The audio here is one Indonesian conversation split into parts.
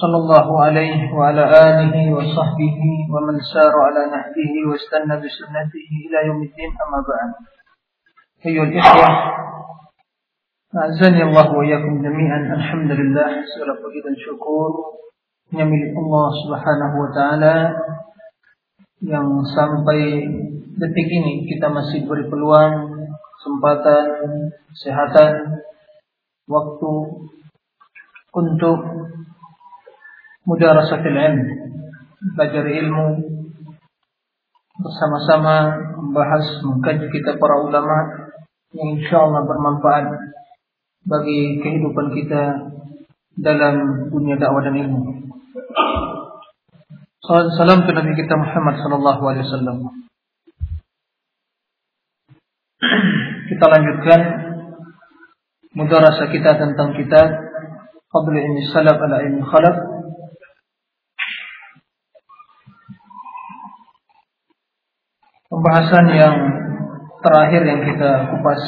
صلى الله عليه وعلى آله وصحبه ومن سار على نهجه واستنى بسنته إلى يوم الدين أما بعد أيها الإخوة أعزني الله وإياكم جميعا الحمد لله segala puji dan syukur hanya milik Allah Subhanahu wa taala yang sampai detik ini kita masih beri peluang, kesempatan, kesehatan, waktu untuk mudarasatil ilm, belajar ilmu bersama-sama membahas mengkaji kita para ulama yang insyaallah bermanfaat bagi kehidupan kita dalam dunia dakwah dan ilmu. Salam ke Nabi kita Muhammad sallallahu alaihi wasallam. Kita lanjutkan mudarasah kita tentang kitab Fadl Ilmi Salaf ala Ilmi Khalaf pembahasan yang terakhir yang kita kupas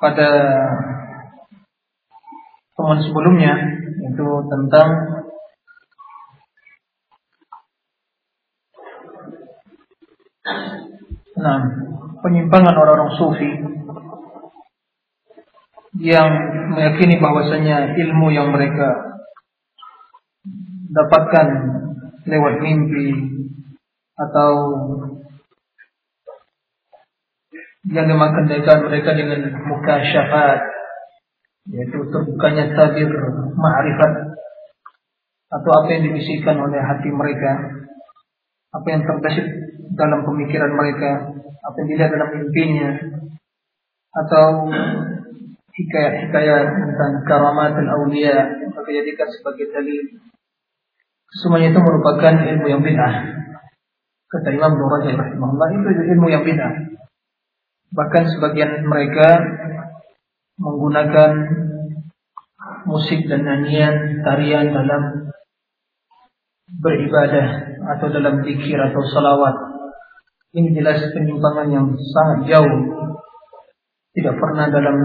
pada teman sebelumnya itu tentang nah, penyimpangan orang-orang sufi yang meyakini bahwasanya ilmu yang mereka dapatkan lewat mimpi atau yang dimakankan mereka dengan muka syafat yaitu terbukanya tabir ma'rifat atau apa yang dibisikkan oleh hati mereka apa yang terbesit dalam pemikiran mereka apa yang dilihat dalam mimpinya atau hikayat-hikayat tentang karamat al-awliya yang mereka jadikan sebagai dalil. Semuanya itu merupakan ilmu yang bid'ah kata Imam Nurajah rahimahullah itu ilmu yang bid'ah bahkan sebagian mereka menggunakan musik dan nyanyian tarian dalam beribadah atau dalam zikir atau salawat. Ini jelas penyimpangan yang sangat jauh. Tidak pernah dalam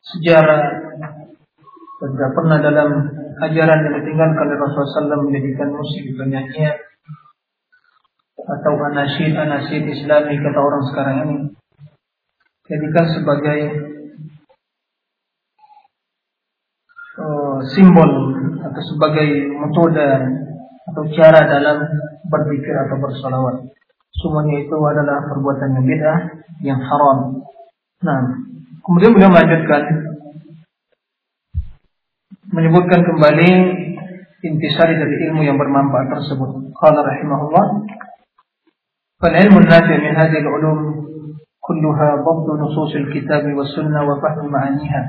sejarah dan tidak pernah dalam ajaran yang ditinggalkan oleh Rasulullah SAW menjadikan musik dan nyanyian atau anasid anasid Islami kata orang sekarang ini jadikan sebagai uh, simbol atau sebagai metode atau cara dalam berzikir atau bersalawat. Semuanya itu adalah perbuatan yang beda, yang haram. Nah, kemudian beliau melanjutkan menyebutkan kembali intisari dari ilmu yang bermanfaat tersebut. Qala rahimahullah فالعلم النافع من هذه العلوم كلها ضبط نصوص الكتاب والسنة وفهم معانيها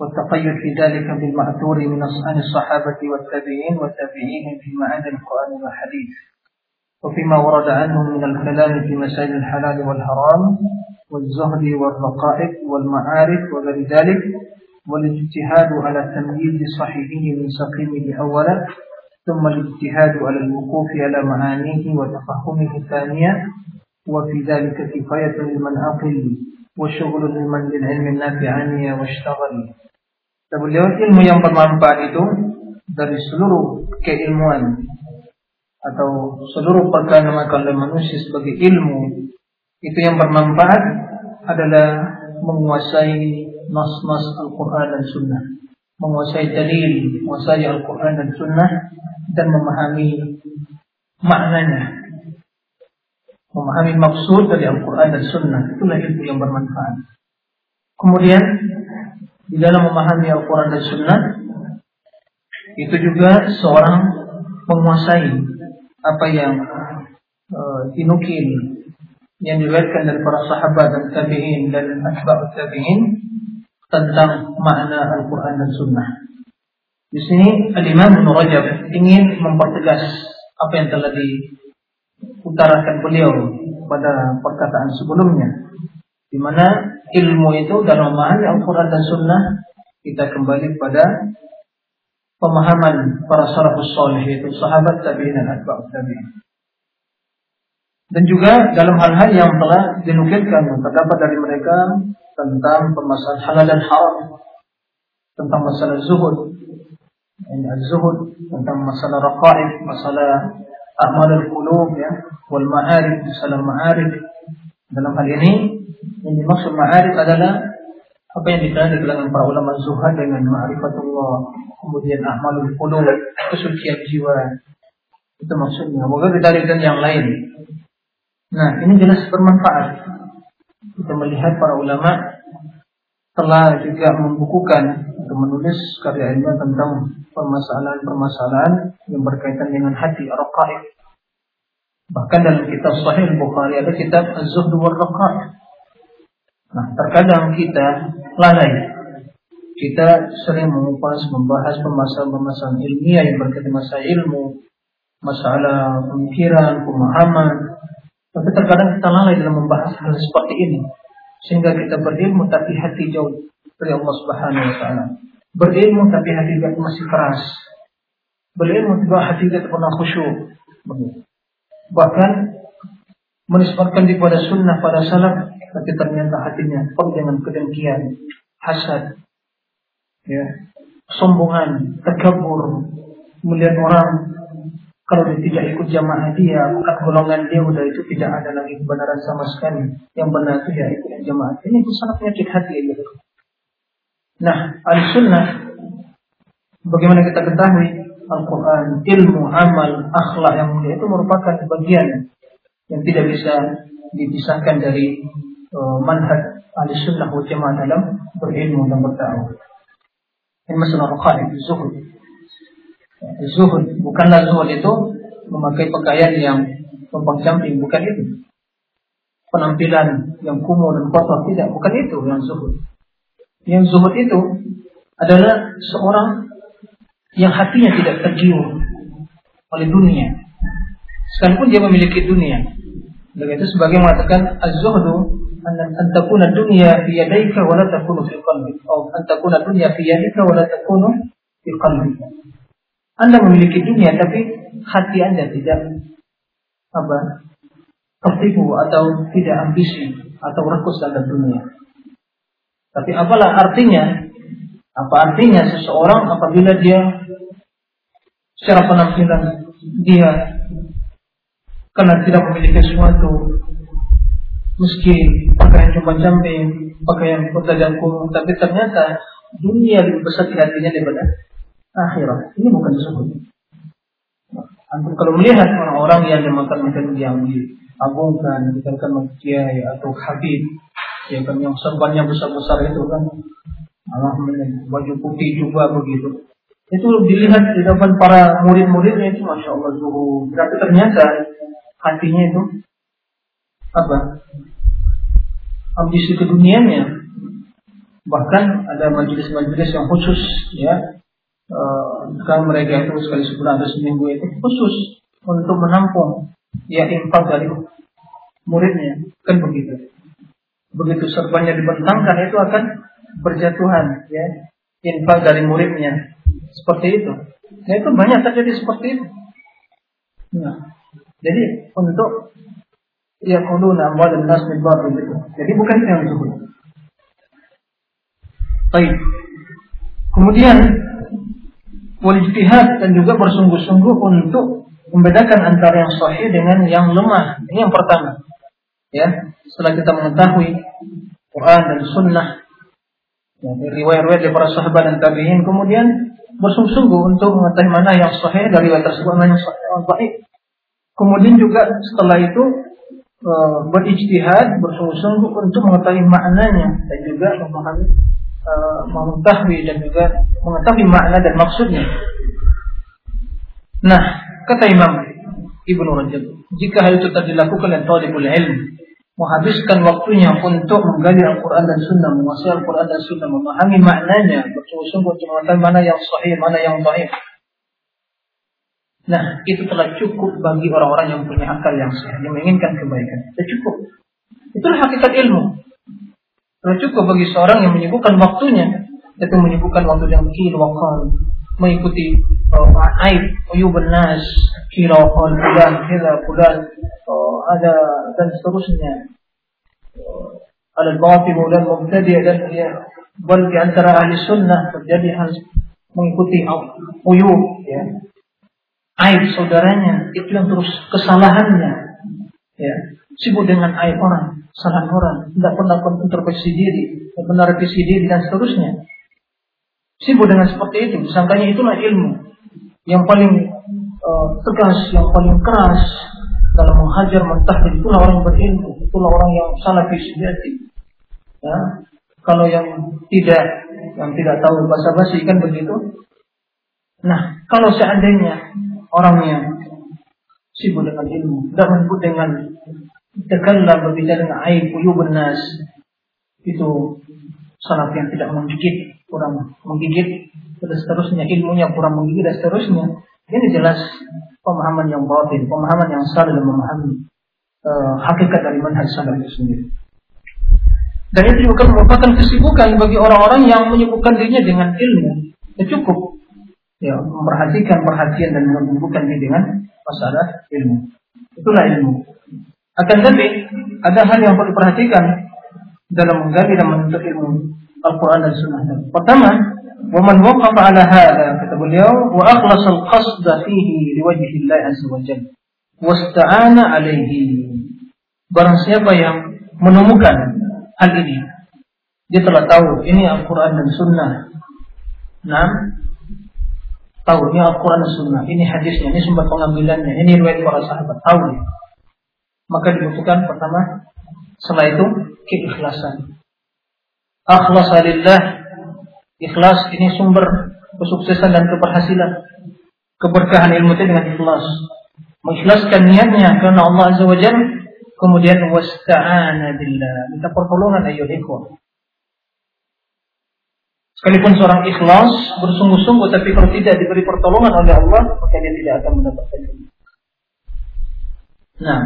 والتقيد في ذلك بالمأثور من عن الصحابة والتابعين والتابعين في معاني القرآن والحديث. وفيما ورد عنهم من الكلام في مسائل الحلال والحرام والزهد والرقائق والمعارف وغير ذلك والاجتهاد على تمييز صحيحه من سقيمه أولا ثم الاجتهاد على الوقوف على معانيه وتفهمه ثانيا وفي ذلك كفاية لمن عقل وشغل لمن للعلم النافع عني واشتغل Beliau ilmu yang bermanfaat itu dari seluruh keilmuan atau seluruh perkara yang oleh manusia sebagai ilmu itu yang bermanfaat adalah menguasai nas-nas Al-Quran dan Sunnah menguasai dalil, menguasai Al-Quran dan Sunnah dan memahami maknanya. Memahami maksud dari Al-Quran dan Sunnah. Itulah ilmu yang bermanfaat. Kemudian di dalam memahami Al-Quran dan Sunnah itu juga seorang menguasai apa yang uh, dinukil yang diriwayatkan dari para sahabat dan tabi'in dan atba'ut tabi'in tentang makna Al-Quran dan Sunnah. Di sini Al-Imam Ibnu Rajab ingin mempertegas apa yang telah diutarakan beliau pada perkataan sebelumnya di mana ilmu itu dalam memahami Al-Quran dan Sunnah kita kembali pada pemahaman para salafus salih yaitu sahabat tabi'in dan atba'ut tabi'in. Dan juga dalam hal-hal yang telah dinukilkan terdapat dari mereka tentang permasalahan halal dan haram, tentang masalah zuhud, az-zuhud tentang masalah raqaib, masalah amal al-qulub ya, wal ma'arif, masalah ma'arif. Dalam hal ini yang dimaksud ma'arif adalah apa yang dikenal di kalangan para ulama zuhad dengan ma'rifatullah, kemudian amalul qulub, kesucian jiwa. Itu maksudnya. Moga kita yang lain. Nah, ini jelas bermanfaat. Kita melihat para ulama telah juga membukukan atau menulis karya ilmiah tentang permasalahan-permasalahan yang berkaitan dengan hati raqaib. Bahkan dalam kitab Sahih Bukhari ada kitab Az-Zuhd wal Raqaib. Nah, terkadang kita lalai. Kita sering mengupas, membahas permasalahan-permasalahan ilmiah yang berkaitan masalah ilmu, masalah pemikiran, pemahaman. Tapi terkadang kita lalai dalam membahas hal seperti ini. Sehingga kita berilmu tapi hati jauh dari Allah Subhanahu wa taala. Berilmu tapi hati kita masih keras. Berilmu juga hati kita pernah khusyuk. Bahkan menisbatkan kepada sunnah pada salaf tapi ternyata hatinya penuh dengan kedengkian, hasad, ya, sombongan, takabur, melihat orang kalau dia tidak ikut jamaah dia, bukan golongan dia udah itu tidak ada lagi kebenaran sama sekali. Yang benar itu ya ikut jamaah. Ini itu sangat penyakit hati ya. Nah, al-sunnah bagaimana kita ketahui Al-Quran, ilmu, amal, akhlak yang mulia itu merupakan bagian yang tidak bisa dipisahkan dari uh, manhaj al-sunnah wal jamaah dalam berilmu dan berdakwah. Ini masalah raqaib, zuhud. Zuhud, bukanlah zuhud itu memakai pakaian yang tumpang camping, bukan itu. Penampilan yang kumuh dan kotor, tidak, bukan itu yang zuhud. Yang zuhud itu adalah seorang yang hatinya tidak tergiur oleh dunia. Sekalipun dia memiliki dunia. Begitu sebagai mengatakan az-zuhdu an takuna dunya fi yadayka wa takunu fi atau an takuna dunya fi takunu fi. Anda memiliki dunia tapi hati Anda tidak apa? tertipu atau tidak ambisi atau rakus dalam dunia. Tapi apalah artinya? Apa artinya seseorang apabila dia secara penampilan dia karena tidak memiliki sesuatu meski pakaian cuma camping, pakaian pedagang kuno, tapi ternyata dunia lebih besar di hatinya daripada akhirat. Ini bukan sesuatu. Antum kalau melihat orang-orang yang dimakan-makan yang diagungkan, dikatakan kiai atau habib, ya kan yang serbannya besar-besar itu kan alhamdulillah baju putih juga begitu itu dilihat di depan para murid-muridnya itu masya Allah zuhud tapi ternyata hatinya itu apa ambisi kedunianya bahkan ada majelis-majelis yang khusus ya kan mereka itu sekali sebulan atau seminggu itu khusus untuk menampung ya infak dari muridnya. Kan begitu. Begitu serbannya dibentangkan itu akan berjatuhan ya infak dari muridnya. Seperti itu. Nah itu banyak terjadi seperti itu. Nah jadi untuk ya kuluna amwal nas bil itu jadi bukan yang zuhud baik. Kemudian wal dan juga bersungguh-sungguh untuk membedakan antara yang sahih dengan yang lemah. Ini yang pertama. Ya setelah kita mengetahui Quran dan Sunnah ya, riwayat-riwayat dari para sahabat dan tabiin kemudian bersungguh-sungguh untuk mengetahui mana yang sahih dari riwayat tersebut mana yang sahih yang baik kemudian juga setelah itu e, berijtihad bersungguh-sungguh untuk mengetahui maknanya dan juga memahami e, mengetahui dan juga mengetahui makna dan maksudnya nah kata Imam Ibnu Rajab jika hal itu telah dilakukan oleh talibul ilm menghabiskan waktunya untuk menggali Al-Quran dan Sunnah, menguasai Al-Quran dan Sunnah, memahami maknanya, bersungguh-sungguh untuk mengetahui mana yang sahih, mana yang baik. Nah, itu telah cukup bagi orang-orang yang punya akal yang sehat, yang menginginkan kebaikan. Itu cukup. Itulah hakikat ilmu. Telah cukup bagi seorang yang menyibukkan waktunya, itu menyibukkan waktu yang kiri wakal, mengikuti uh, aib, uyub nas, kira wakal, bulan, kira, bulan, uh, ada dan seterusnya. Uh, ada batil dan mubtadi dan ya, bal di antara ahli sunnah terjadi hal mengikuti uyub ya. Aib saudaranya itu yang terus kesalahannya ya. Sibuk dengan aib orang kesalahan orang tidak pernah introspeksi diri tidak pernah revisi diri dan seterusnya. Sibuk dengan seperti itu disangkanya itulah ilmu. Yang paling uh, tegas yang paling keras dalam menghajar mentahdir itulah orang berilmu itulah orang yang salah sejati ya kalau yang tidak yang tidak tahu bahasa basi kan begitu. Nah kalau seandainya orang yang sibuk dengan ilmu, tidak menyebut dengan tekanlah berbicara dengan aib uyubun nas itu salaf yang tidak menggigit, kurang menggigit dan seterusnya ilmunya kurang menggigit dan seterusnya ini jelas pemahaman yang batin, pemahaman yang salah dan memahami uh, hakikat dari manhaj salaf itu sendiri. Dan itu juga merupakan kesibukan bagi orang-orang yang menyibukkan dirinya dengan ilmu. Ya cukup ya memperhatikan perhatian dan menumbuhkan diri dengan masalah ilmu. Itulah ilmu. Akan tetapi ada hal yang perlu diperhatikan dalam menggali dan menuntut ilmu Al-Quran dan Sunnah. Pertama, ومن وقف على هذا kata beliau وأخلص القصد فيه لوجه الله عز وجل واستعان عليه barang siapa yang menemukan hal ini dia telah tahu ini Al-Quran dan Sunnah nah tahu ini Al-Quran dan Sunnah, ini hadisnya, ini sumber pengambilannya, ini riwayat para sahabat, tahu dia. maka dibutuhkan pertama, setelah itu keikhlasan. Akhlasalillah, ikhlas ini sumber kesuksesan dan keberhasilan. Keberkahan ilmu itu dengan ikhlas. Mengikhlaskan niatnya karena Allah Azza wa kemudian wasta'ana billah, minta pertolongan ayo ikhwan. Sekalipun seorang ikhlas bersungguh-sungguh tapi kalau tidak diberi pertolongan oleh Allah maka dia tidak akan mendapatkan itu. Nah,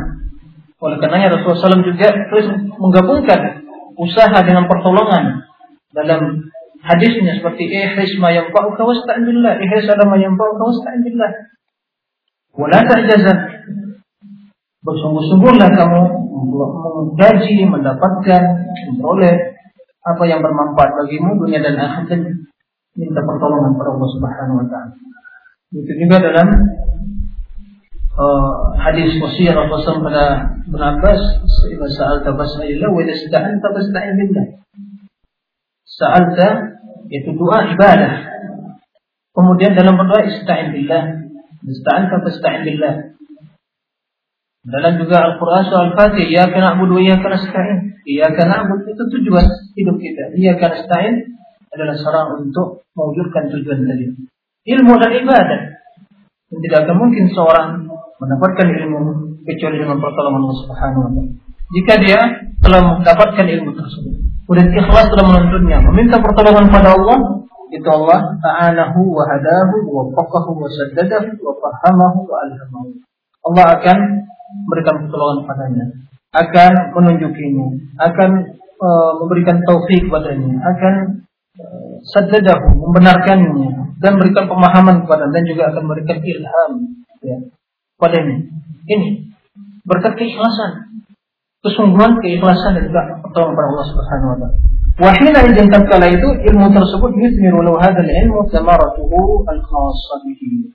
oleh karenanya Rasulullah SAW juga terus menggabungkan usaha dengan pertolongan dalam hadisnya seperti ihris ma yanfa'uka wasta'in billah, ihris ala ma yanfa'uka wasta'in billah. Wala ta'jazan. Bersungguh-sungguhlah kamu menggaji, mendapatkan, memperoleh apa yang bermanfaat bagimu dunia dan akhirat minta pertolongan kepada Allah Subhanahu wa taala. Itu juga dalam uh, hadis wasiat Rasulullah pada Ibn Abbas, "Idza sa'alta fas'alillah wa idza ista'anta fasta'in billah." Sa'alta itu doa ibadah. Kemudian dalam berdoa ista'in billah. Ista'anta fasta'in billah. Dalam juga Al-Quran soal Fatih, Iya kena abudu, iya kena stain. Iya kena abudu itu tujuan hidup kita. Iya kena stain adalah seorang untuk mewujudkan tujuan tadi. Ilmu dan ibadah. Tidak akan mungkin seorang mendapatkan ilmu kecuali dengan pertolongan Allah Subhanahu wa taala. Jika dia telah mendapatkan ilmu tersebut, kemudian ikhlas telah menuntunnya, meminta pertolongan pada Allah, itu Allah ta'anahu wa hadahu wa faqahu wa saddadahu wa fahamahu wa alhamahu. Allah akan memberikan pertolongan padanya, akan menunjukinya, akan e, memberikan taufik padanya, akan e, sadadahu, membenarkannya dan memberikan pemahaman kepada dan juga akan memberikan ilham ya, padanya. Ini berkat keikhlasan, kesungguhan, keikhlasan dan juga pertolongan pada Allah Subhanahu wa taala. Wahina izin tatkala itu ilmu tersebut yusmiru lahu hadzal ilmu samaratuhu al-khassah bihi.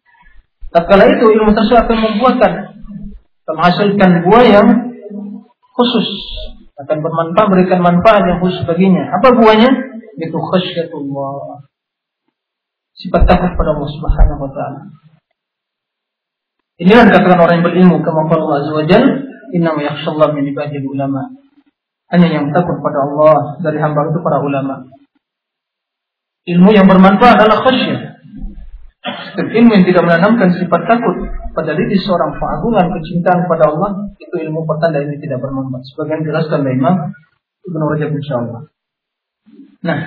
Tatkala itu ilmu tersebut akan membuahkan menghasilkan buah yang khusus akan bermanfaat memberikan manfaat yang khusus baginya. Apa buahnya? Itu khasyatullah. Sifat takut pada Allah Subhanahu wa taala. Inilah dikatakan orang yang berilmu kama Allah Azza wa "Inna ma yakhshallahu min ibadil ulama." Hanya yang takut pada Allah dari hamba itu para ulama. Ilmu yang bermanfaat adalah khasyat. Dan ilmu yang tidak menanamkan sifat takut pada diri seorang pengagungan kecintaan kepada Allah itu ilmu pertanda ini tidak bermanfaat. Sebagian jelaskan oleh Imam Ibnu Rajab insyaallah. Nah,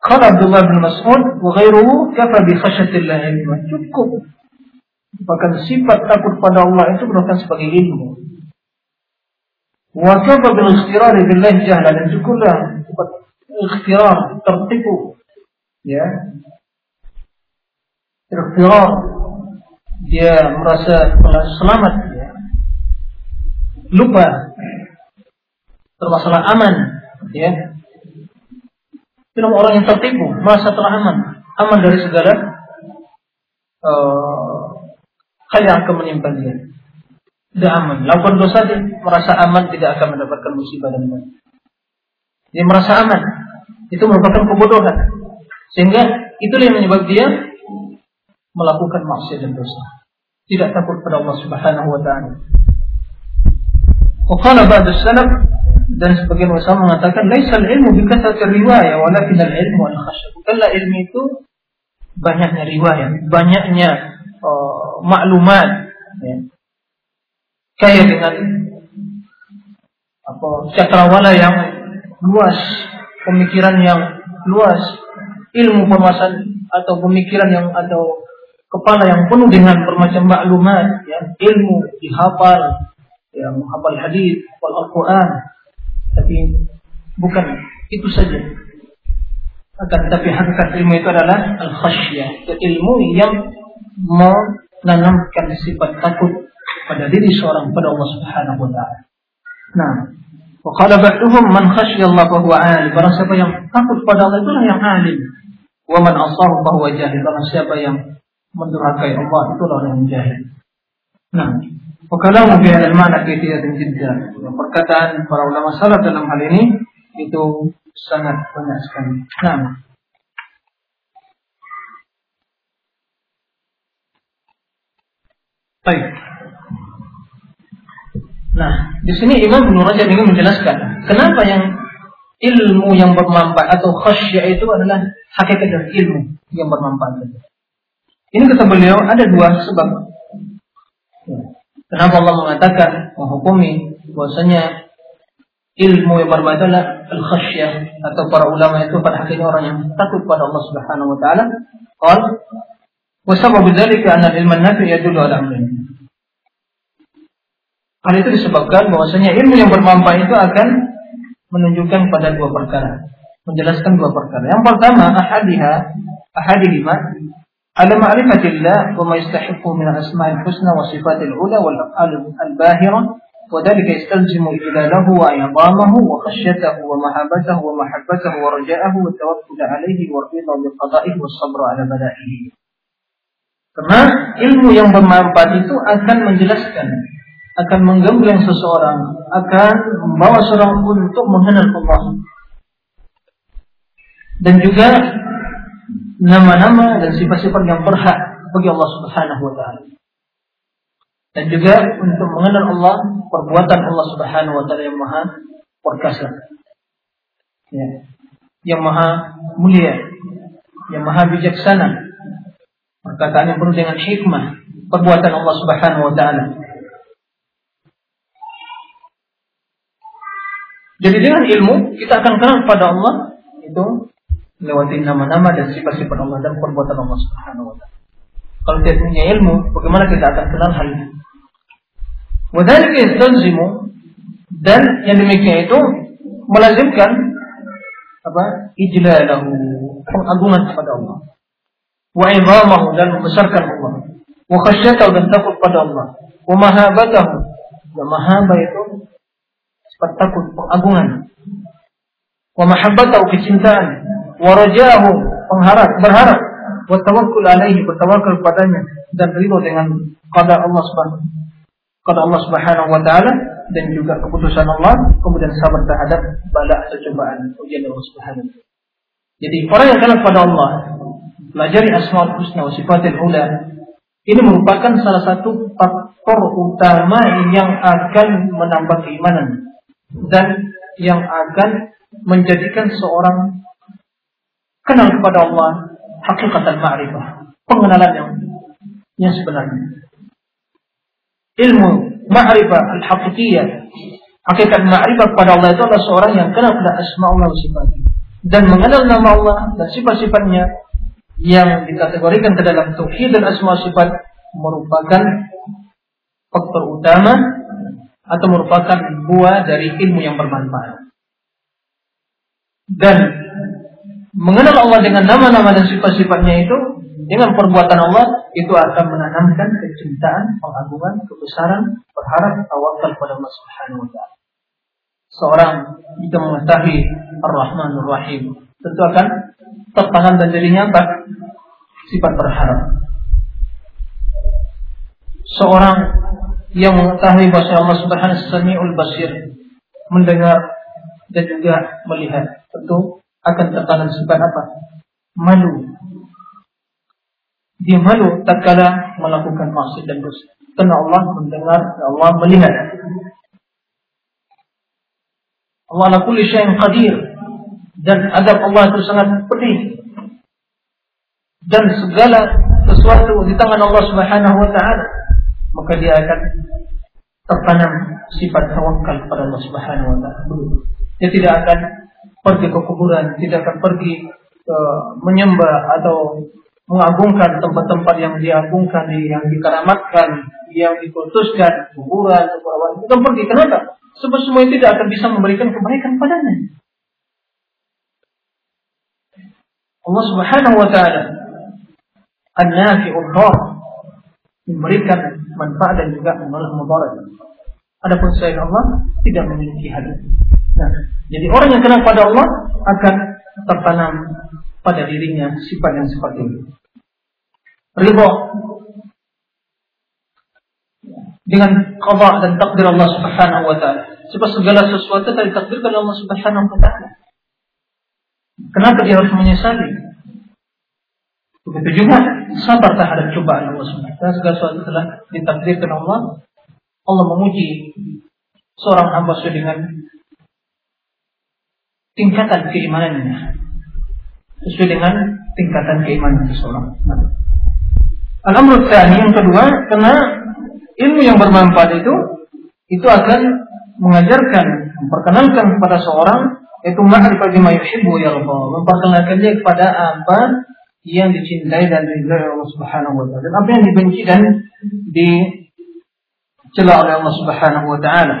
kalau Abdullah bin Mas'ud wa ghairuhu kafa bi khasyatillah. Cukup. Bahkan sifat takut pada Allah itu merupakan sebagai ilmu. Wa kafa bil ikhtirar billah jahla dan cukuplah sifat ikhtirar tertipu. Ya. Ikhtirar dia merasa selamat ya. lupa. Termasalah aman ya. Film orang yang tertipu merasa telah aman. Aman dari segala uh, hal yang akan menimpa dia tidak aman lakukan dosa dia merasa aman tidak akan mendapatkan musibah dan dia merasa aman itu merupakan kebodohan sehingga itulah yang menyebabkan dia melakukan maksiat dan dosa. Tidak takut pada Allah Subhanahu wa taala. Qala ba'd salaf dan sebagian ulama mengatakan laisal ilmu bi kasrati riwayah walakin al ilmu al khasyah. Bukanlah ilmu itu banyaknya riwayat, banyaknya uh, maklumat ya. Kayak dengan apa cakrawala yang luas, pemikiran yang luas, ilmu permasalahan atau pemikiran yang atau kepala yang penuh dengan bermacam maklumat, ya, ilmu dihafal, ya, menghafal hadis, wal Al-Quran, tapi bukan itu saja. Akan tetapi hakikat ilmu itu adalah al-khasyah, ilmu yang menanamkan sifat takut pada diri seorang pada Allah Subhanahu wa taala. Nah, wa qala ba'duhum man khasyiya Allah fa huwa alim. Barang siapa yang takut pada Allah itulah yang alim. Wa man asahu fa huwa jahil. Barang siapa yang mendurhakai Allah itu orang yang jahil. Nah, Wakalamu fi hadal makna kaitiyatan jiddan. Perkataan para ulama salaf dalam hal ini itu sangat banyak sekali. Nah. Baik. Nah, di sini Imam Ibnu Rajab ingin menjelaskan kenapa yang ilmu yang bermanfaat atau khasyah itu adalah hakikat dari ilmu yang bermanfaat. Ini kata beliau ada dua sebab. Kenapa Allah mengatakan menghukumi bahwasanya ilmu yang bermanfaat adalah al-khasyah atau para ulama itu pada hakikatnya orang yang takut pada Allah Subhanahu wa taala. Qal wa sababu dzalika anna ilman nafi yadullu ala amrin. Hal itu disebabkan bahwasanya ilmu yang bermanfaat itu akan menunjukkan pada dua perkara, menjelaskan dua perkara. Yang pertama, ahadiha ahadihima على معرفة الله وما يستحق من الأسماء الحسنى والصفات العلى والأفعال الباهرة وذلك يستلزم إجلاله وإعظامه وخشيته ومحبته ومحبته ورجاءه والتوكل عليه والرضا بقضائه والصبر على بلائه Karena ilmu yang bermanfaat itu akan menjelaskan, akan menggembleng seseorang, akan membawa seorang untuk mengenal Allah. Dan juga nama-nama dan sifat-sifat yang berhak bagi Allah Subhanahu wa taala. Dan juga untuk mengenal Allah, perbuatan Allah Subhanahu wa taala yang maha perkasa. Ya. Yang maha mulia, yang maha bijaksana. Perkataan yang penuh dengan hikmah, perbuatan Allah Subhanahu wa taala. Jadi dengan ilmu kita akan kenal pada Allah itu melewati nama-nama dan sifat-sifat Allah dan perbuatan Allah Subhanahu wa taala. Kalau tidak punya ilmu, bagaimana kita akan kenal hal ini? Wadhalika yastalzimu dan yang demikian itu melazimkan apa? Ijlalahu, pengagungan kepada Allah. Wa idhamahu dan membesarkan Allah. Wa khasyatahu dan takut pada Allah. Wa mahabatahu. Dan mahabah itu sifat takut, pengagungan. Wa mahabbatahu kecintaan warajahu pengharap berharap wa tawakkul alaihi bertawakal padanya dan ridho dengan qada Allah Subhanahu qada Allah Subhanahu wa taala dan juga keputusan Allah kemudian sabar terhadap bala atau cobaan ujian Allah Subhanahu jadi orang yang kenal pada Allah pelajari asmaul husna wa sifatil ula ini merupakan salah satu faktor utama yang akan menambah keimanan dan yang akan menjadikan seorang kenal kepada Allah hakikatan ma'rifah, pengenalan yang yang sebenarnya. Ilmu ma'rifah al-haqiqiyah, hakikat ma'rifah pada Allah itu adalah seorang yang kenal pada asma Allah dan mengenal nama Allah dan sifat-sifatnya yang dikategorikan ke dalam tauhid dan asma sifat merupakan faktor utama atau merupakan buah dari ilmu yang bermanfaat. Dan mengenal Allah dengan nama-nama dan sifat-sifatnya itu dengan perbuatan Allah itu akan menanamkan kecintaan, pengagungan, kebesaran, berharap, tawakal pada Allah Subhanahu wa taala. Seorang jika mengetahui Ar-Rahman Ar-Rahim tentu akan tertanam dan jadinya apa? Sifat berharap. Seorang yang mengetahui bahwa Allah Subhanahu wa Samiul Basir mendengar dan juga melihat tentu akan tertanam sifat apa? Malu. Dia malu tak kala melakukan maksiat dan dosa. Karena Allah mendengar, Allah melihat. Allah ala syai'in qadir. Dan adab Allah itu sangat pedih. Dan segala sesuatu di tangan Allah Subhanahu wa taala maka dia akan tertanam sifat tawakal kepada Allah Subhanahu wa taala. Dia tidak akan pergi ke kuburan, tidak akan pergi ke menyembah atau mengagungkan tempat-tempat yang diagungkan, yang dikeramatkan, yang diputuskan, kuburan, kuburan. Itu pergi. Kenapa? Sebab semua itu tidak akan bisa memberikan kebaikan padanya. Allah Subhanahu wa taala An-Nafi'ud memberikan manfaat dan juga menolak mudarat. Adapun selain Allah tidak memiliki hal itu. Nah, jadi orang yang kenal pada Allah akan tertanam pada dirinya sifat yang seperti ini. Ridho dengan qada dan takdir Allah Subhanahu wa taala. Sebab segala sesuatu telah ditakdirkan Allah Subhanahu wa taala. Kenapa dia harus menyesali? Begitu juga sabar terhadap cobaan Allah SWT. Segala sesuatu telah ditakdirkan Allah. Allah memuji seorang hamba sesuai dengan tingkatan keimanannya. Sesuai dengan tingkatan keimanan seseorang. Al-amrul yang kedua, karena ilmu yang bermanfaat itu itu akan mengajarkan, memperkenalkan kepada seorang itu ma'rifah bima yuhibbu Allah, memperkenalkan dia kepada apa yang dicintai dan diridhai Allah Subhanahu wa taala. Dan apa yang dibenci dan dicela oleh Allah Subhanahu wa taala.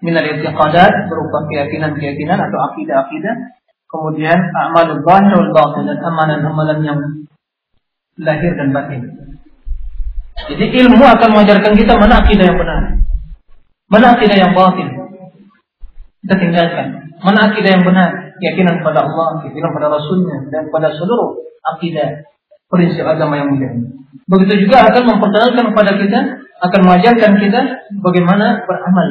Min al-i'tiqadat berupa keyakinan-keyakinan atau akidah-akidah. Kemudian amal zahir wal batin dan amalan-amalan yang lahir dan batin. Jadi ilmu akan mengajarkan kita mana akidah yang benar mana akidah yang batin. Kita tinggalkan mana akidah yang benar keyakinan pada Allah keyakinan pada Rasulnya dan pada seluruh akidah prinsip agama yang mulia. Begitu juga akan memperkenalkan kepada kita, akan mengajarkan kita bagaimana beramal.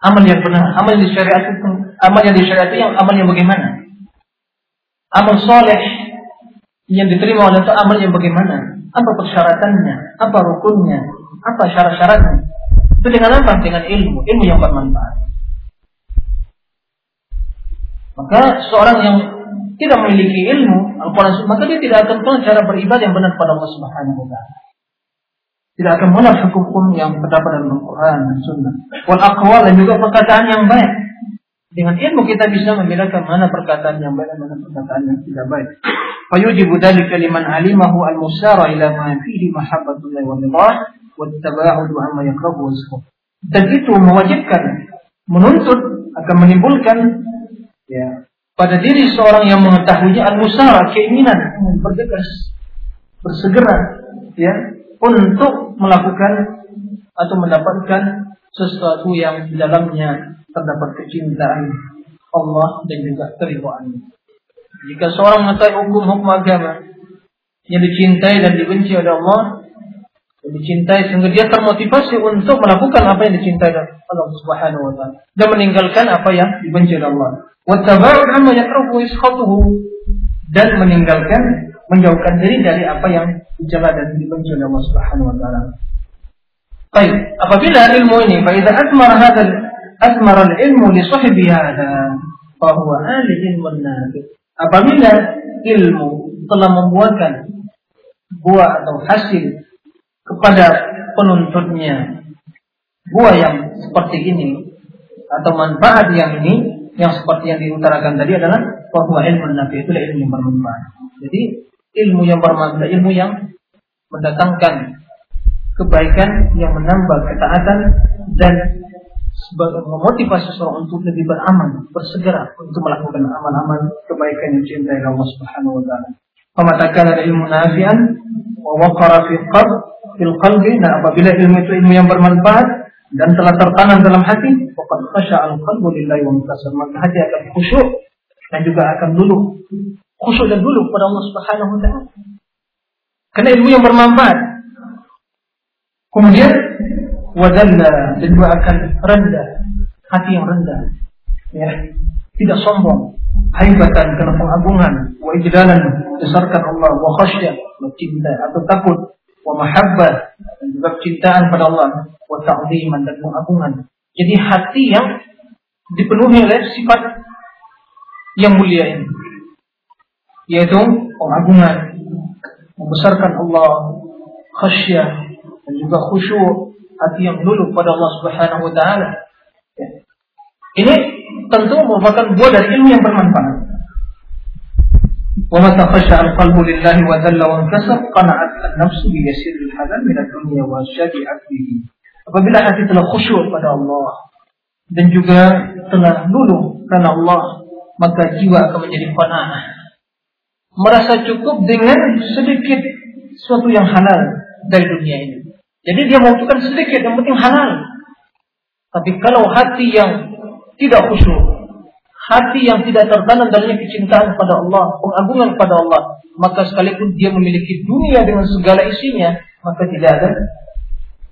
Amal yang benar, amal yang disyariat itu, amal yang disyariat itu yang amal yang bagaimana? Amal soleh yang diterima oleh itu amal yang bagaimana? Apa persyaratannya? Apa rukunnya? Apa syarat-syaratnya? Itu dengan apa? Dengan ilmu, ilmu yang bermanfaat. Maka seorang yang tidak memiliki ilmu Al-Quran maka dia tidak akan tahu cara beribadah yang benar pada Allah Subhanahu wa taala. Tidak akan mengenal hukum yang terdapat dalam Al-Quran dan Sunnah. Wal aqwal dan juga perkataan yang baik. Dengan ilmu kita bisa membedakan mana perkataan yang baik dan mana perkataan yang tidak baik. Fayujibu dzalika liman alimahu al-musara ila ma fihi mahabbatullah wa ridha wa tabaudu amma yakrahu Dan itu mewajibkan menuntut akan menimbulkan ya pada diri seorang yang mengetahuinya al-musara keinginan bergegas bersegera ya untuk melakukan atau mendapatkan sesuatu yang di dalamnya terdapat kecintaan Allah dan juga keriduannya. Jika seorang mengetahui hukum-hukum agama yang dicintai dan dibenci oleh Allah, yang dicintai sehingga dia termotivasi untuk melakukan apa yang dicintai Allah Subhanahu wa taala dan meninggalkan apa yang dibenci Allah. Wattaba'ud amma yakrahu iskhatuhu dan meninggalkan menjauhkan diri dari apa yang dicela dan dibenci oleh Allah Subhanahu wa taala. Baik, apabila ilmu ini fa idza asmara hadha asmara al-ilmu li sahibi hadha fa huwa nafi. Apabila ilmu telah membuatkan buah atau hasil kepada penuntutnya buah yang seperti ini atau manfaat yang ini yang seperti yang diutarakan tadi adalah bahwa ilmu nabi itu ilmu yang bermanfaat. Jadi ilmu yang bermanfaat, ilmu yang mendatangkan kebaikan yang menambah ketaatan dan memotivasi seseorang untuk lebih beramal, bersegera untuk melakukan amal-amal kebaikan yang dicintai Allah Subhanahu wa taala. Pematakan ilmu nafian wa waqara fi qalb fil qalbi nah apabila ilmu itu ilmu yang bermanfaat dan telah tertanam dalam hati, faqad khasya al-qalbu lillahi wa mutasar. Maka hati akan khusyuk dan juga akan dulu khusyuk dan dulu pada Allah Subhanahu wa taala. Karena ilmu yang bermanfaat. Kemudian wadalla dan juga akan rendah, hati yang rendah. Ya, tidak sombong, haibatan karena pengagungan, wa ijlalan besarkan Allah, wa khasyah, cinta atau takut, wa mahabbah dan juga cintaan pada Allah, wa ta'ziman dan pengagungan. Jadi hati yang dipenuhi oleh sifat yang mulia ini yaitu pengagungan membesarkan Allah khasyah dan juga khusyuk hati yang dulu pada Allah Subhanahu wa taala ya. ini tentu merupakan buah dari ilmu yang bermanfaat ومتى خشع القلب لله وذل وانكسر قنعت النفس بيسير الحلال من الدنيا وشجعت به Apabila hati telah khusyuk pada Allah dan juga telah luluh karena Allah, maka jiwa akan menjadi qanaah. Merasa cukup dengan sedikit sesuatu yang halal dari dunia ini. Jadi dia membutuhkan sedikit, yang penting halal. Tapi kalau hati yang tidak khusyuk, hati yang tidak tertanam dalamnya kecintaan pada Allah, pengagungan pada Allah, maka sekalipun dia memiliki dunia dengan segala isinya, maka tidak ada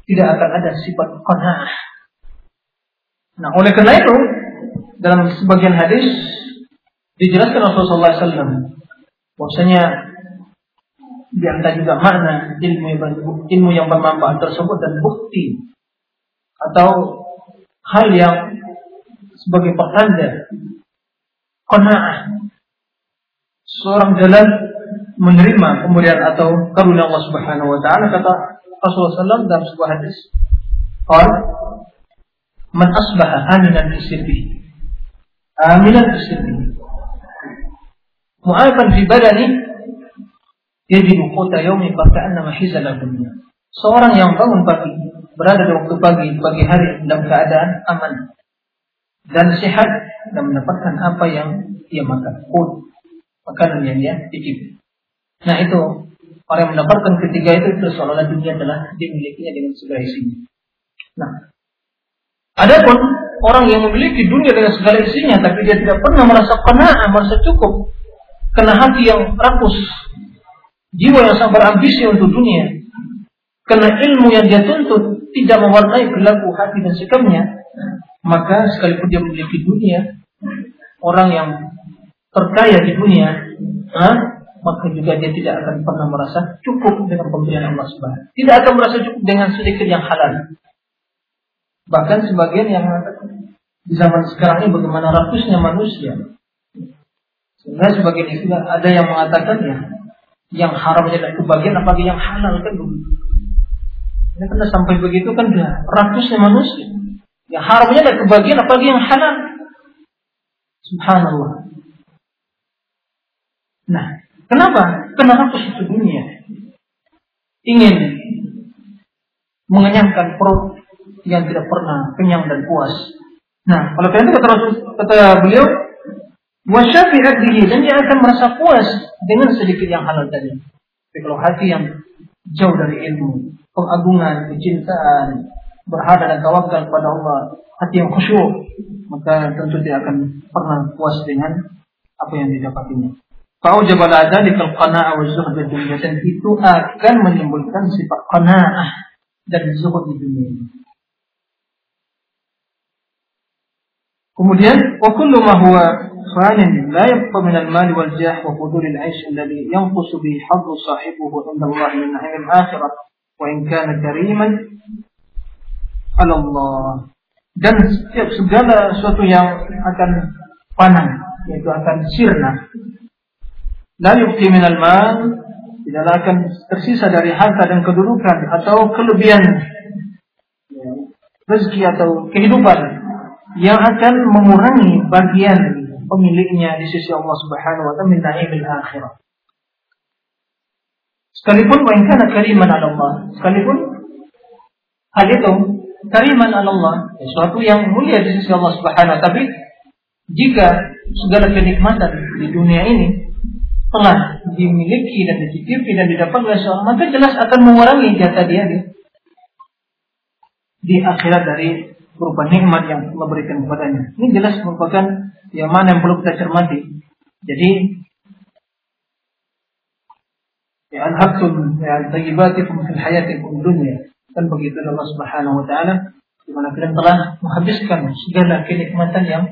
tidak akan ada sifat qanaah. Nah, oleh karena itu dalam sebagian hadis dijelaskan Rasulullah SAW bahwasanya di antara juga makna ilmu yang ilmu yang bermanfaat tersebut dan bukti atau hal yang sebagai pertanda qanaah seorang jalan menerima kemudian atau karunia Allah Subhanahu wa taala kata Rasulullah SAW dalam sebuah hadis. Qal Man asbaha aminan fi sirbi. Aminan fi sirbi. Mu'afan fi badani yajidu quta yaumi faka'annama hizala dunia. Seorang yang bangun pagi, berada di waktu pagi, pagi hari dalam keadaan aman dan sehat dan mendapatkan apa yang dia makan, food, makanan yang dia cicipi. Nah itu Orang yang mendapatkan ketiga itu itu seolah-olah dunia telah dimilikinya dengan segala isinya. Nah, adapun orang yang memiliki dunia dengan segala isinya, tapi dia tidak pernah merasa qanaah, merasa cukup, karena hati yang rakus, jiwa yang sangat berambisi untuk dunia, karena ilmu yang dia tuntut tidak mewarnai perilaku hati dan sikapnya, maka sekalipun dia memiliki dunia, orang yang terkaya di dunia, maka juga dia tidak akan pernah merasa cukup dengan pemberian Allah Subhanahu Tidak akan merasa cukup dengan sedikit yang halal. Bahkan sebagian yang di zaman sekarang ini bagaimana ratusnya manusia. Sehingga sebagian itu ada yang mengatakan ya, yang haram adalah kebagian apalagi yang halal kan begitu. Ini karena sampai begitu kan ratusnya manusia. Yang haramnya adalah kebagian apalagi yang halal. Subhanallah. Nah, Kenapa? Karena nafsu dunia. Ingin mengenyangkan perut yang tidak pernah kenyang dan puas. Nah, kalau itu kata kata beliau, wasyafi hadihi dan dia akan merasa puas dengan sedikit yang halal tadi. Tapi kalau hati yang jauh dari ilmu, pengagungan, kecintaan, berharap dan tawakal pada Allah, hati yang khusyuk, maka tentu dia akan pernah puas dengan apa yang didapatinya. Fa'ujab ala dzalikal qana'ah wa zuhd dunia dan itu akan menimbulkan sifat qana'ah dan zuhud di dunia. Kemudian wa kullu ma huwa fanin la yabqa min al-mal wal jah wa fudul al-aish alladhi yanqusu bi haddu sahibuhu inda Allah min al-akhirah wa in kana kariman Allah. Dan setiap segala sesuatu yang akan panang yaitu akan sirna la yubqi minal mal tidaklah akan tersisa dari harta dan kedudukan atau kelebihan rezeki atau kehidupan yang akan mengurangi bagian pemiliknya di sisi Allah Subhanahu wa taala min naimil akhirah. Sekalipun wa in kana kariman Allah, sekalipun hal itu kariman Allah, sesuatu yang mulia di sisi Allah Subhanahu wa tapi jika segala kenikmatan di dunia ini telah dimiliki dan dicicipi dan didapat oleh seorang, maka jelas akan mengurangi jatah dia di, di akhirat dari berupa nikmat yang Allah berikan kepadanya. Ini jelas merupakan yang mana yang perlu kita cermati. Jadi ya alhaqtum ya tayyibatikum fil hayatikum dunya. Dan begitu Allah Subhanahu wa taala di mana kalian telah menghabiskan segala kenikmatan yang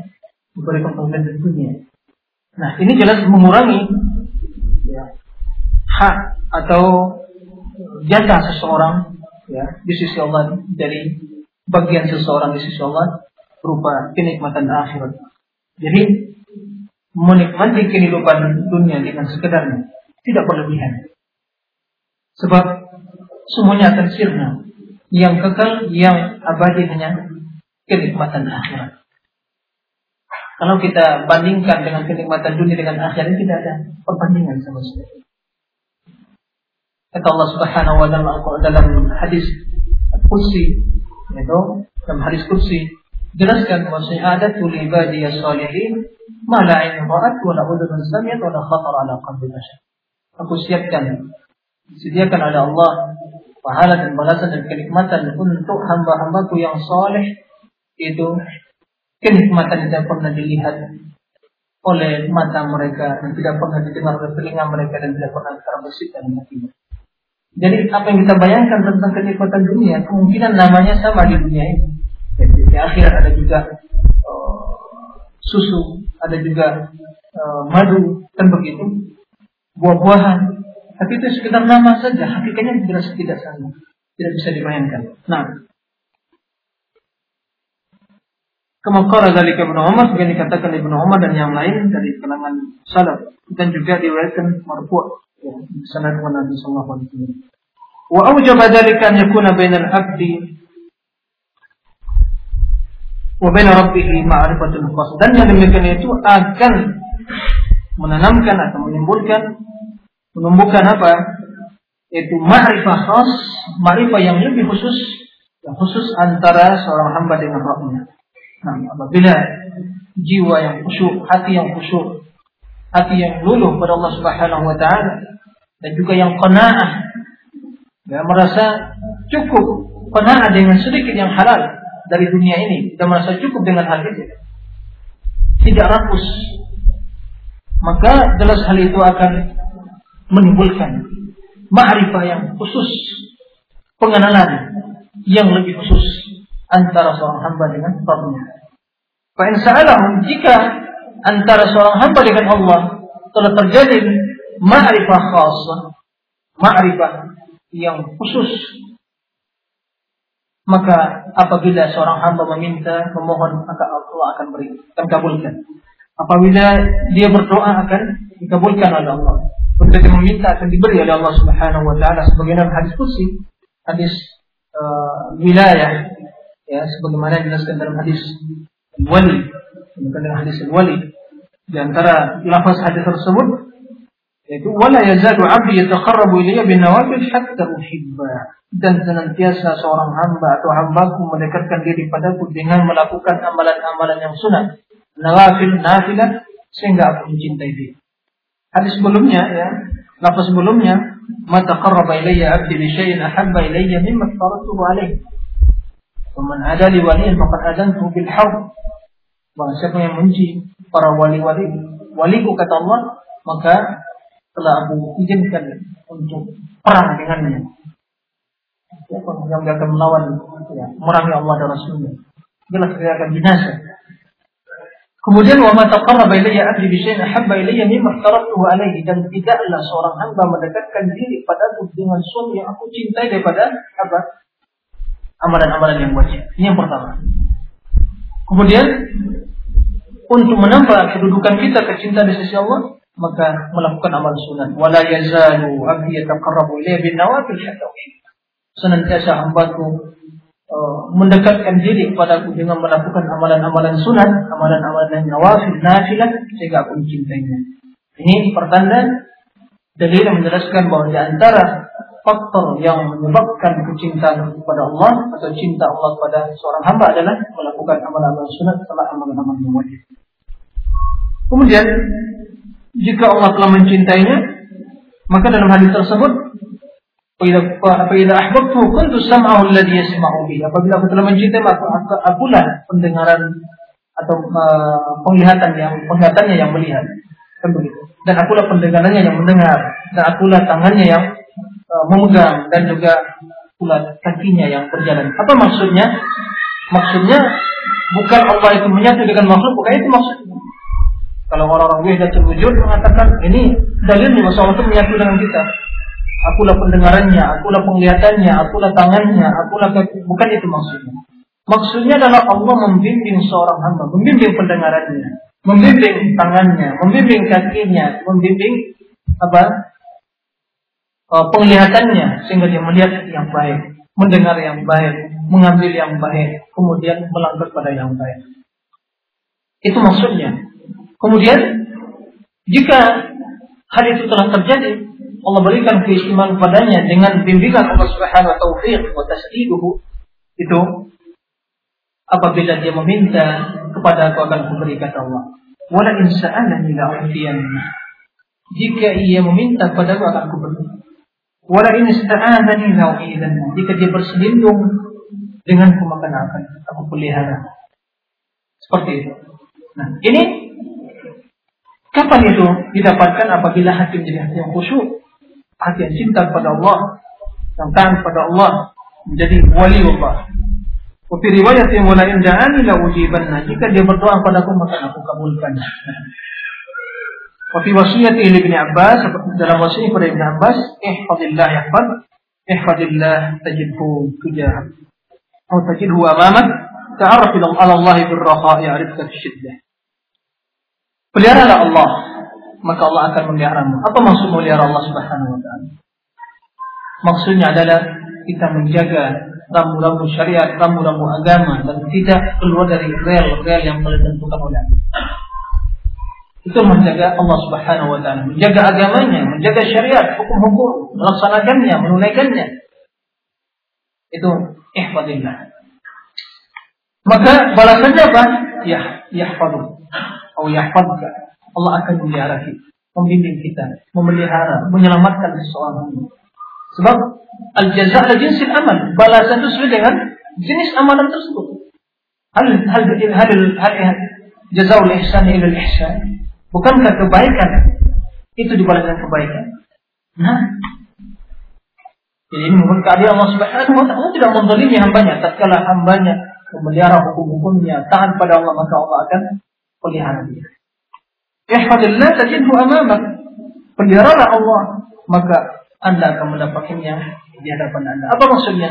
diberikan kepada dunia. Nah, ini jelas mengurangi ya, hak atau jatah seseorang ya di sisi Allah dari bagian seseorang di sisi Allah berupa kenikmatan akhirat. Jadi menikmati kehidupan dunia dengan sekedarnya tidak berlebihan. Sebab semuanya akan sirna. Yang kekal, yang abadi hanya kenikmatan akhirat. Kalau kita bandingkan dengan kenikmatan dunia dengan akhirat tidak ada perbandingan sama sekali. Kata Allah Subhanahu wa taala dalam hadis kursi itu dalam hadis kursi jelaskan bahwa syahadatu li ibadiyas salihin ma la ain ra'at wa la udhun sami'at wa la khatar ala qalbi bashar. Aku siapkan disediakan oleh Allah pahala dan balasan dan kenikmatan untuk hamba-hambaku yang saleh itu kenikmatan yang tidak pernah dilihat oleh mata mereka dan tidak pernah didengar oleh telinga mereka dan tidak pernah terbesit dalam hatinya. Jadi apa yang kita bayangkan tentang kenikmatan dunia kemungkinan namanya sama di dunia ini. Jadi, di akhirat ada juga uh, susu, ada juga uh, madu, dan begitu, buah-buahan. Tapi itu sekedar nama saja, hakikatnya jelas tidak sama, tidak bisa dibayangkan. Nah, Kemakara dari Ibnu Umar sebagai dikatakan Ibnu Umar dan yang lain dari kalangan salaf dan juga diriwayatkan marfu' ya, sanad Nabi sallallahu alaihi wasallam. Wa awjaba dzalika an yakuna bainal abdi wa bain rabbih ma'rifatul khas dan yang demikian itu akan menanamkan atau menimbulkan menumbuhkan apa? Itu ma'rifah khas, ma'rifah yang lebih khusus yang khusus antara seorang hamba dengan Rabbnya. Nah, apabila jiwa yang khusyuk, hati yang khusyuk, hati yang luluh pada Allah Subhanahu wa taala dan juga yang qanaah ya merasa cukup qanaah dengan sedikit yang halal dari dunia ini dan merasa cukup dengan hal itu tidak rakus maka jelas hal itu akan menimbulkan ma'rifah yang khusus pengenalan yang lebih khusus antara seorang hamba dengan Rabbnya. Fa'in sa'alahum jika antara seorang hamba dengan Allah telah terjadi ma'rifah khasah, ma'rifah yang khusus, maka apabila seorang hamba meminta, memohon, maka Allah akan beri, akan kabulkan. Apabila dia berdoa akan dikabulkan oleh Allah. Dia meminta akan diberi oleh Allah Subhanahu wa taala sebagaimana hadis kursi, hadis uh, wilayah ya sebagaimana dijelaskan dalam hadis wali dalam hadis wali. Di antara lafaz hadis tersebut yaitu wala yazadu 'abdi yataqarrabu ilayya bin nawafil hatta uhibba. Dan senantiasa seorang hamba atau hambaku mendekatkan diri padaku dengan melakukan amalan-amalan yang sunat nawafil nafilah sehingga aku mencintai dia hadis sebelumnya ya lafaz sebelumnya mata qarraba ilayya 'abdi bi syai'in ahabba ilayya mimma faratuhu alayhi Waman ada li waliin faqad adantu bil harb. Barang siapa yang menci para wali-wali, waliku kata Allah, maka telah aku izinkan untuk perang dengannya. Siapa yang akan melawan ya, merangi Allah dan Rasulnya. Jelas dia akan binasa. Kemudian wa ma taqarraba ilayya 'abdi bi syai'in ahabba ilayya mimma taraktuhu alayhi dan tidaklah seorang hamba mendekatkan diri padaku dengan suami yang aku cintai daripada apa? amalan-amalan yang wajib. Ini yang pertama. Kemudian untuk menambah kedudukan kita kecintaan di sisi Allah, maka melakukan amal sunat. Wala yazalu abdi yataqarrabu ilayya bin nawafil hatta Senantiasa hambaku mendekatkan diri kepadaku dengan melakukan amalan-amalan sunat, amalan-amalan nawafil, nafilah sehingga aku mencintainya. Ini pertanda dalil yang menjelaskan bahwa di antara faktor yang menyebabkan kecintaan kepada Allah atau cinta Allah kepada seorang hamba adalah melakukan amalan-amalan sunat setelah amalan-amalan yang wajib. Kemudian jika Allah telah mencintainya, maka dalam hadis tersebut apabila ahbabtu kuntu sam'ahu alladhi yasma'u bi. Apabila aku telah mencintai maka akulah pendengaran atau uh, penglihatan yang penglihatannya yang melihat. Kan begitu. Dan akulah pendengarannya yang mendengar dan akulah tangannya yang uh, memegang dan juga akulah kakinya yang berjalan. Apa maksudnya? Maksudnya bukan Allah itu menyatu dengan makhluk, bukan itu maksudnya. Kalau orang-orang wujud mengatakan ini dalilnya bahwa Allah itu menyatu dengan kita. Akulah pendengarannya, akulah penglihatannya, akulah tangannya, akulah bukan itu maksudnya. Maksudnya adalah Allah membimbing seorang hamba, membimbing pendengarannya, membimbing tangannya, membimbing kakinya, membimbing apa? Uh, penglihatannya sehingga dia melihat yang baik, mendengar yang baik, mengambil yang baik, kemudian melangkah pada yang baik. Itu maksudnya. Kemudian jika hal itu telah terjadi, Allah berikan keistimewaan padanya dengan bimbingan Allah Subhanahu wa taufik wa tasdiduhu itu apabila dia meminta kepada aku akan kuberi kata Allah. Wala in sa'alani la jika ia meminta kepada aku akan kuberi. Wala in ista'adani la jika dia berselindung denganku maka akan aku pelihara. Seperti itu. Nah ini Kapan itu didapatkan apabila hati menjadi hati yang khusyuk, hati yang cinta kepada Allah, yang taat kepada Allah, menjadi wali Allah. Wa riwayat yang wala in da'ani la ujibanna. Jika dia berdoa kepada aku maka aku kabulkan. Wa fi wasiyat Ibnu Abbas dalam wasiat kepada Ibnu Abbas, ihfazillah yahfaz, ihfazillah tajidhu tujahak. Atau tajidhu amamak, ta'arraf ila Allah bil raha ya'rifka fi syiddah. Peliharalah Allah, maka Allah akan memeliharamu. Apa maksud memelihara Allah Subhanahu wa taala? Maksudnya adalah kita menjaga rambu-rambu syariat, rambu-rambu agama dan tidak keluar dari rel-rel yang telah ditentukan oleh Allah. Itu menjaga Allah Subhanahu wa taala, menjaga agamanya, menjaga syariat, hukum-hukum, melaksanakannya, menunaikannya. Itu ihfadillah. Maka balasannya apa? Ya, yahfadu atau yahfadka. Allah akan memelihara kita, membimbing kita, memelihara, menyelamatkan seseorang. Sebab al-jaza al jinsil amal, balasan itu sesuai dengan jenis amalan tersebut. Hal hal hal hal, hal jazaul ihsan ila ihsan. Bukankah kebaikan itu dibalaskan kebaikan? Nah, jadi ini menurut keadaan Allah Subhanahu wa taala tidak menzalimi hambanya tatkala hambanya memelihara hukum-hukumnya taat pada Allah maka Allah akan pelihara dia. Ihfadillah tajidhu amamak. Peliharalah Allah, maka Anda akan mendapatkannya di hadapan Anda. Apa maksudnya?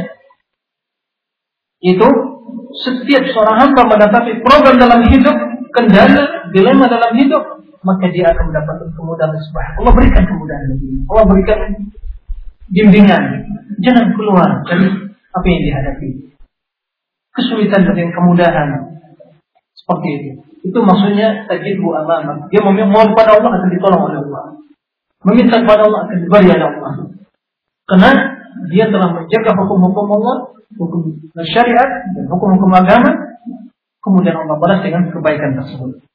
Itu setiap seorang hamba mendapat problem dalam hidup, kendala, dilema dalam hidup, maka dia akan mendapatkan kemudahan sebab Allah berikan kemudahan lagi. Allah berikan bimbingan. Jangan keluar dari apa yang dihadapi. Kesulitan dan kemudahan. Seperti itu. Itu maksudnya tajidhu amamah. Dia memohon kepada Allah akan ditolong oleh Allah. Meminta kepada Allah akan diberi oleh Allah. Karena dia telah menjaga hukum-hukum Allah, hukum syariat dan hukum-hukum agama, kemudian Allah balas dengan kebaikan tersebut.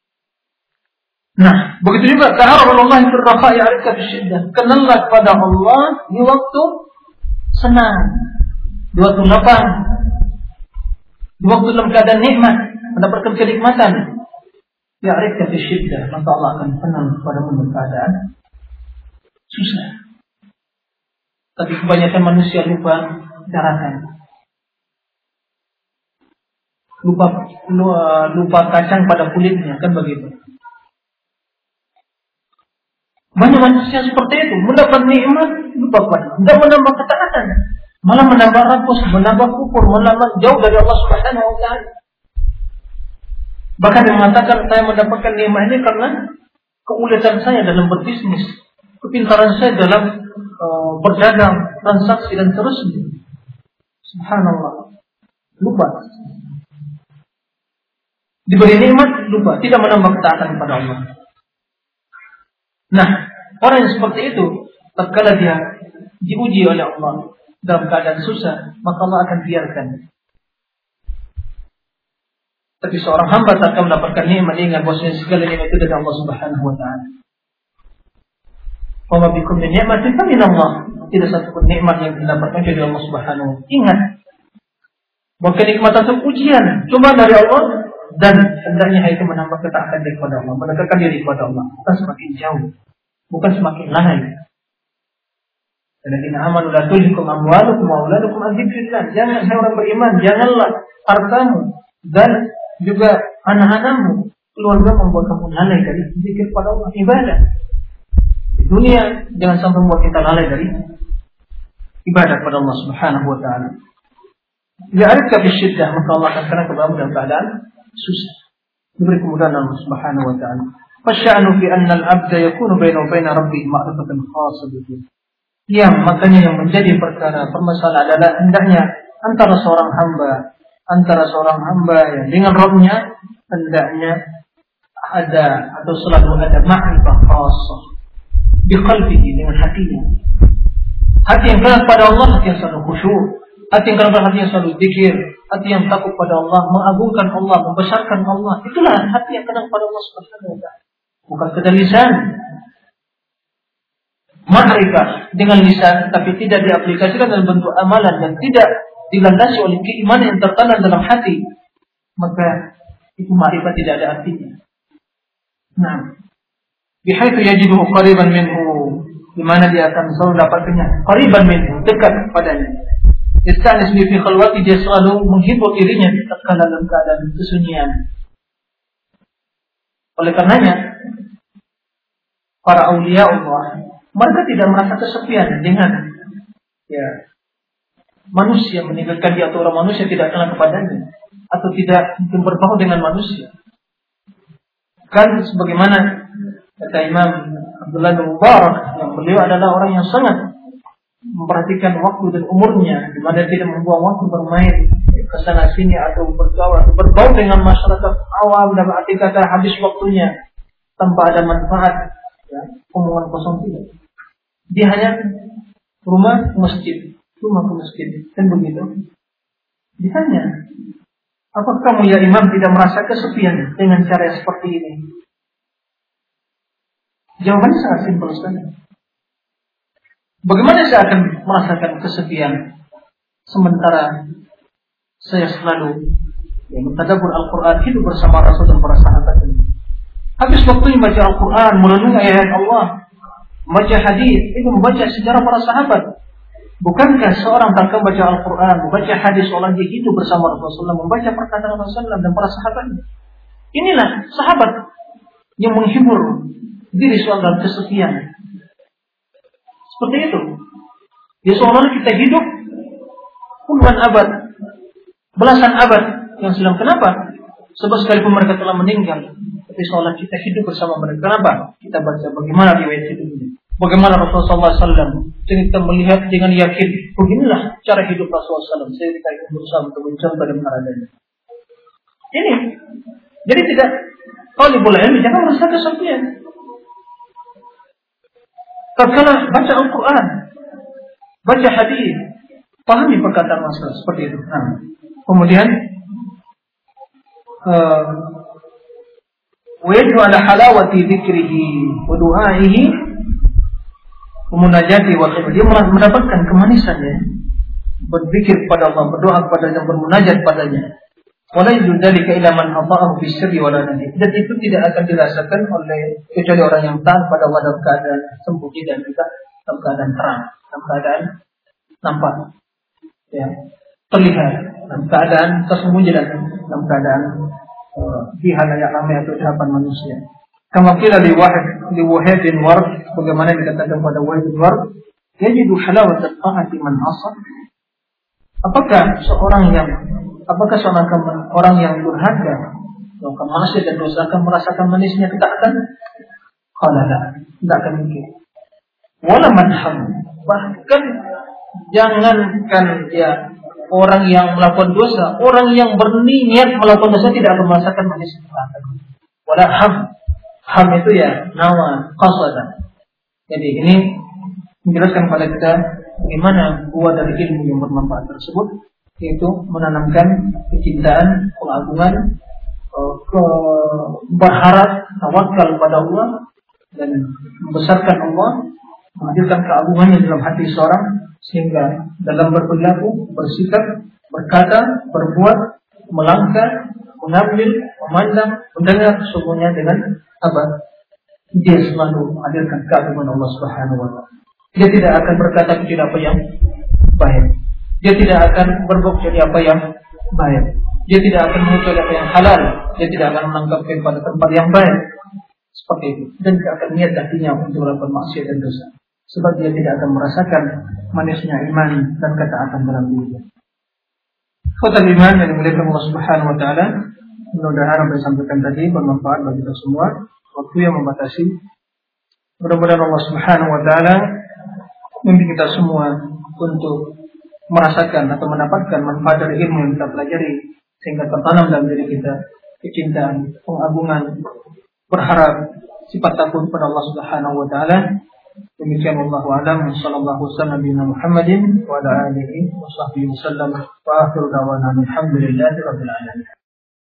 Nah, begitu juga Allah fi rafa ya'rifka fi syiddah. Kenallah kepada Allah di waktu senang, di waktu lapang, di waktu dalam keadaan nikmat, mendapatkan kenikmatan, Ya'rifka fi syiddah, maka Allah akan tenang kepada dalam keadaan susah. Tapi kebanyakan manusia lupa daratan. Lupa lupa kacang pada kulitnya, kan begitu. Banyak manusia seperti itu, mendapat nikmat, lupa kepada tidak menambah ketaatan, malah menambah rakus, menambah kufur, menambah jauh dari Allah Subhanahu wa taala. Bahkan yang mengatakan saya mendapatkan nikmat ini karena keuletan saya dalam berbisnis, kepintaran saya dalam uh, berdagang, transaksi dan seterusnya. Subhanallah. Lupa. Diberi nikmat, lupa. Tidak menambah ketaatan kepada Allah. Nah, orang yang seperti itu, tatkala dia diuji oleh Allah dalam keadaan susah, maka Allah akan biarkan. Tapi seorang hamba tak akan mendapatkan nikmat ingat bahwasanya segala nikmat itu dari Allah Subhanahu wa taala. Wa bikum min ni'matin min Allah. Tidak satu pun nikmat yang didapatkan dari Allah Subhanahu Ingat bahwa kenikmatan itu ujian cuma dari Allah dan hendaknya itu menambah ketaatan kepada Allah, mendekatkan diri kepada Allah. Kita semakin jauh, bukan semakin lalai. Alladzina amanu la tulhikum amwalukum wa auladukum an. Jangan hai orang beriman, janganlah hartamu dan juga anak-anakmu, keluarga membuat kamu lalai dari zikir pada Allah, ibadah. Di dunia jangan sampai membuat kita lalai dari ibadah kepada Allah Subhanahu wa taala. Ja'alka fi syiddah, maka Allah akan kena kepada dalam keadaan susah. Diberi kemudahan Allah Subhanahu wa taala. Fasya'nu fi anna al-'abda yakunu bainahu wa baina rabbih ma'rifatan khasah yang makanya yang menjadi perkara permasalahan adalah hendaknya antara seorang hamba antara seorang hamba yang dengan Rabbnya hendaknya ada atau selalu ada ma'rifah khasah biqalbihi dengan hatinya. Hati yang kenal pada Allah hati yang selalu khusyuk. Hati yang kenal hati yang selalu zikir. Hati yang takut pada Allah mengagungkan Allah membesarkan Allah. Itulah hati yang kenal pada Allah Subhanahu wa bukan sekedar lisan. Ma'rifah dengan lisan tapi tidak diaplikasikan dalam bentuk amalan dan tidak dilandasi oleh keimanan yang tertanam dalam hati maka itu ma'rifah tidak ada artinya. Nah, bihaitsu yajiduhu qariban minhu di mana dia akan selalu dapatnya qariban minhu dekat padanya. Istanis bi fi khalwati dia selalu menghibur dirinya di dalam keadaan kesunyian. Oleh karenanya para aulia Allah mereka tidak merasa kesepian dengan ya manusia meninggalkan dia atau orang manusia tidak kenal kepadanya atau tidak mungkin berbau dengan manusia. Kan sebagaimana kata Imam Abdullah bin Mubarak yang beliau adalah orang yang sangat memperhatikan waktu dan umurnya di mana tidak membuang waktu bermain ke sana sini atau bergaul atau berbau dengan masyarakat awam dan arti kata habis waktunya tanpa ada manfaat ya, omongan kosong tidak. Dia hanya rumah masjid, rumah ke masjid, dan begitu. Ditanya, apakah kamu ya imam tidak merasa kesepian dengan cara yang seperti ini? Jawabannya sangat simpel sekali. Bagaimana saya akan merasakan kesepian sementara saya selalu ya, mentadabur Al-Quran hidup bersama Rasul dan para sahabat. Habis waktunya baca Al-Quran, merenung ayat Allah, membaca hadis itu membaca sejarah para sahabat. Bukankah seorang tak membaca Al-Quran, membaca hadis dia hidup bersama Rasulullah, membaca perkataan Rasulullah dan para sahabatnya. Inilah sahabat yang menghibur diri seorang dalam kesepian. Seperti itu. Dia seolah kita hidup puluhan abad, belasan abad yang silam. Kenapa? Sebab sekalipun mereka telah meninggal, tapi seolah kita hidup bersama mereka. Kenapa? Kita baca bagaimana riwayat hidupnya. Bagaimana Rasulullah SAW cerita melihat dengan yakin beginilah cara hidup Rasulullah SAW. Saya kita ingin berusaha untuk mencontoh dan meneladani. Ini jadi tidak kalau boleh ilmi jangan merasa kesepian. Tatkala baca Al-Quran, baca hadis, pahami perkataan Rasul seperti itu. Nah, kemudian uh, ويجب على حلاوة ذكره ودعائه memunajati wa dia mendapatkan kemanisan ya berzikir kepada Allah berdoa kepada yang bermunajat padanya wala yudzalika ila man ata'ahu fi sirri wala dan itu tidak akan dirasakan oleh kecuali orang yang taat pada Allah dalam keadaan sembunyi dan juga dalam keadaan terang dalam keadaan nampak ya terlihat dalam keadaan tersembunyi dan dalam keadaan uh, di halayak ramai atau di hadapan manusia Kama kila li wahid li wahidin ward bagaimana dikatakan pada wahidin ward yajidu halawat ta'ati man asa apakah seorang yang apakah seorang orang yang durhaka melakukan maksiat dan dosa akan merasakan manisnya ketaatan Qala la, tidak akan mungkin. Wala manham, bahkan jangankan ya orang yang melakukan dosa, orang yang berniat melakukan dosa tidak akan merasakan manis neraka. Wala ham, ham itu ya nawa qasada. Jadi ini menjelaskan kepada kita bagaimana buah dari ilmu yang bermanfaat tersebut yaitu menanamkan kecintaan, pengagungan, eh, ke berharap, tawakal pada Allah dan membesarkan Allah, menghadirkan keagungannya dalam hati seorang sehingga dalam berperilaku, bersikap, berkata, berbuat, melangkah, mengambil, memandang, mendengar semuanya dengan apa? Dia selalu menghadirkan keagungan Allah Subhanahu wa taala. Dia tidak akan berkata kecuali apa yang baik. Dia tidak akan berbuat jadi apa yang baik. Dia tidak akan mengucapkan apa yang halal. Dia tidak akan menangkap pada tempat yang baik. Seperti itu. Dan tidak akan niat hatinya untuk melakukan maksiat dan dosa. Sebab dia tidak akan merasakan manisnya iman dan ketaatan dalam dirinya. Kota iman yang dimuliakan Allah Subhanahu Wa Taala. Mudah-mudahan apa yang disampaikan tadi bermanfaat bagi kita semua. Waktu yang membatasi. Mudah-mudahan Allah Subhanahu Wa Taala membimbing kita semua untuk merasakan atau mendapatkan manfaat dari ilmu yang kita pelajari sehingga tertanam dalam diri kita kecintaan, pengagungan, berharap sifat takut pada Allah Subhanahu wa taala. Demikian Allah alam sallallahu wasallam bin Muhammadin wa ala alihi wa sahbihi wasallam wa akhiru da'wana alhamdulillahi rabbil alamin.